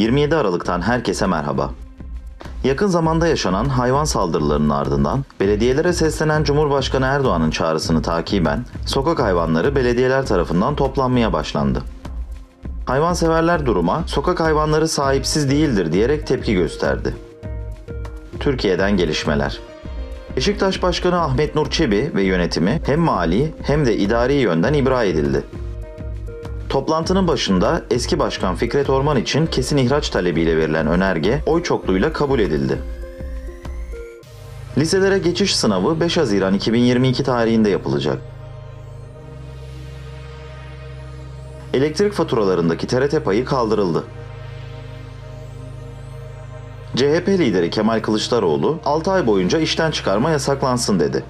27 Aralık'tan herkese merhaba. Yakın zamanda yaşanan hayvan saldırılarının ardından belediyelere seslenen Cumhurbaşkanı Erdoğan'ın çağrısını takiben sokak hayvanları belediyeler tarafından toplanmaya başlandı. Hayvanseverler duruma sokak hayvanları sahipsiz değildir diyerek tepki gösterdi. Türkiye'den gelişmeler. Beşiktaş Başkanı Ahmet Nur Çebi ve yönetimi hem mali hem de idari yönden ibra edildi. Toplantının başında eski başkan Fikret Orman için kesin ihraç talebiyle verilen önerge oy çokluğuyla kabul edildi. Liselere geçiş sınavı 5 Haziran 2022 tarihinde yapılacak. Elektrik faturalarındaki TRT payı kaldırıldı. CHP lideri Kemal Kılıçdaroğlu 6 ay boyunca işten çıkarma yasaklansın dedi.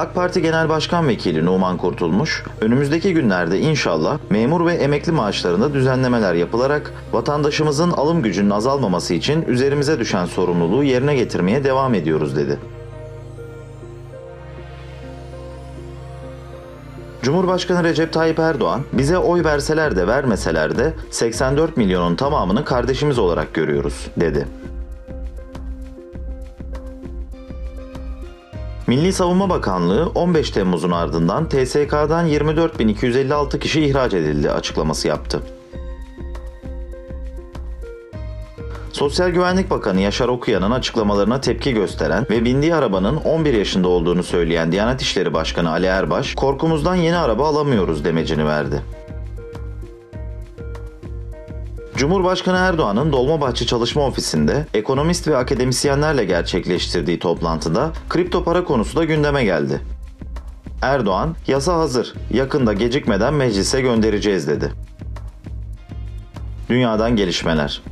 AK Parti Genel Başkan Vekili Numan Kurtulmuş, önümüzdeki günlerde inşallah memur ve emekli maaşlarında düzenlemeler yapılarak vatandaşımızın alım gücünün azalmaması için üzerimize düşen sorumluluğu yerine getirmeye devam ediyoruz dedi. Cumhurbaşkanı Recep Tayyip Erdoğan, bize oy verseler de vermeseler de 84 milyonun tamamını kardeşimiz olarak görüyoruz, dedi. Milli Savunma Bakanlığı 15 Temmuz'un ardından TSK'dan 24.256 kişi ihraç edildi açıklaması yaptı. Sosyal Güvenlik Bakanı Yaşar Okuyan'ın açıklamalarına tepki gösteren ve bindiği arabanın 11 yaşında olduğunu söyleyen Diyanet İşleri Başkanı Ali Erbaş, korkumuzdan yeni araba alamıyoruz demecini verdi. Cumhurbaşkanı Erdoğan'ın Dolmabahçe Çalışma Ofisi'nde ekonomist ve akademisyenlerle gerçekleştirdiği toplantıda kripto para konusu da gündeme geldi. Erdoğan, yasa hazır, yakında gecikmeden meclise göndereceğiz dedi. Dünyadan gelişmeler.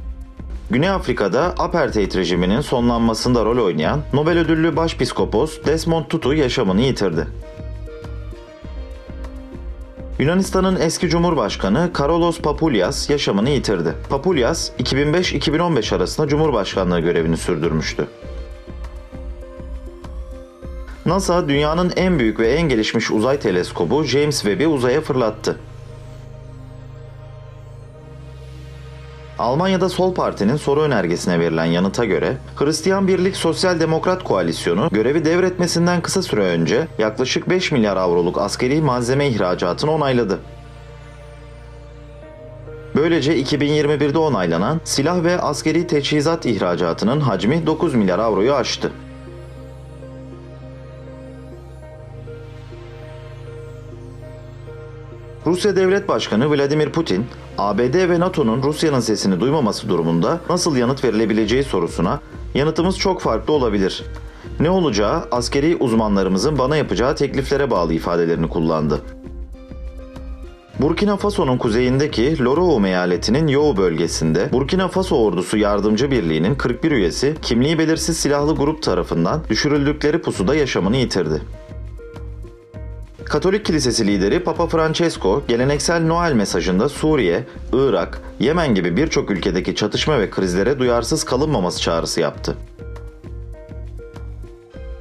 Güney Afrika'da apartheid rejiminin sonlanmasında rol oynayan Nobel ödüllü başpiskopos Desmond Tutu yaşamını yitirdi. Yunanistan'ın eski Cumhurbaşkanı Karolos Papoulias yaşamını yitirdi. Papoulias, 2005-2015 arasında Cumhurbaşkanlığı görevini sürdürmüştü. NASA, dünyanın en büyük ve en gelişmiş uzay teleskobu James Webb'i uzaya fırlattı. Almanya'da Sol Parti'nin soru önergesine verilen yanıta göre Hristiyan Birlik Sosyal Demokrat Koalisyonu görevi devretmesinden kısa süre önce yaklaşık 5 milyar avroluk askeri malzeme ihracatını onayladı. Böylece 2021'de onaylanan silah ve askeri teçhizat ihracatının hacmi 9 milyar avroyu aştı. Rusya Devlet Başkanı Vladimir Putin, ABD ve NATO'nun Rusya'nın sesini duymaması durumunda nasıl yanıt verilebileceği sorusuna yanıtımız çok farklı olabilir. Ne olacağı askeri uzmanlarımızın bana yapacağı tekliflere bağlı ifadelerini kullandı. Burkina Faso'nun kuzeyindeki Loro'u eyaletinin Yoğu bölgesinde Burkina Faso Ordusu Yardımcı Birliği'nin 41 üyesi kimliği belirsiz silahlı grup tarafından düşürüldükleri pusuda yaşamını yitirdi. Katolik Kilisesi lideri Papa Francesco, geleneksel Noel mesajında Suriye, Irak, Yemen gibi birçok ülkedeki çatışma ve krizlere duyarsız kalınmaması çağrısı yaptı.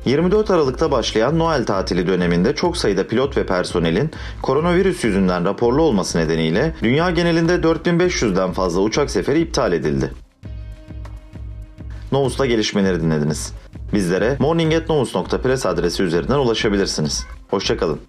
24 Aralık'ta başlayan Noel tatili döneminde çok sayıda pilot ve personelin koronavirüs yüzünden raporlu olması nedeniyle dünya genelinde 4500'den fazla uçak seferi iptal edildi. Novus'ta gelişmeleri dinlediniz. Bizlere morning.novus.press adresi üzerinden ulaşabilirsiniz. Hoşçakalın.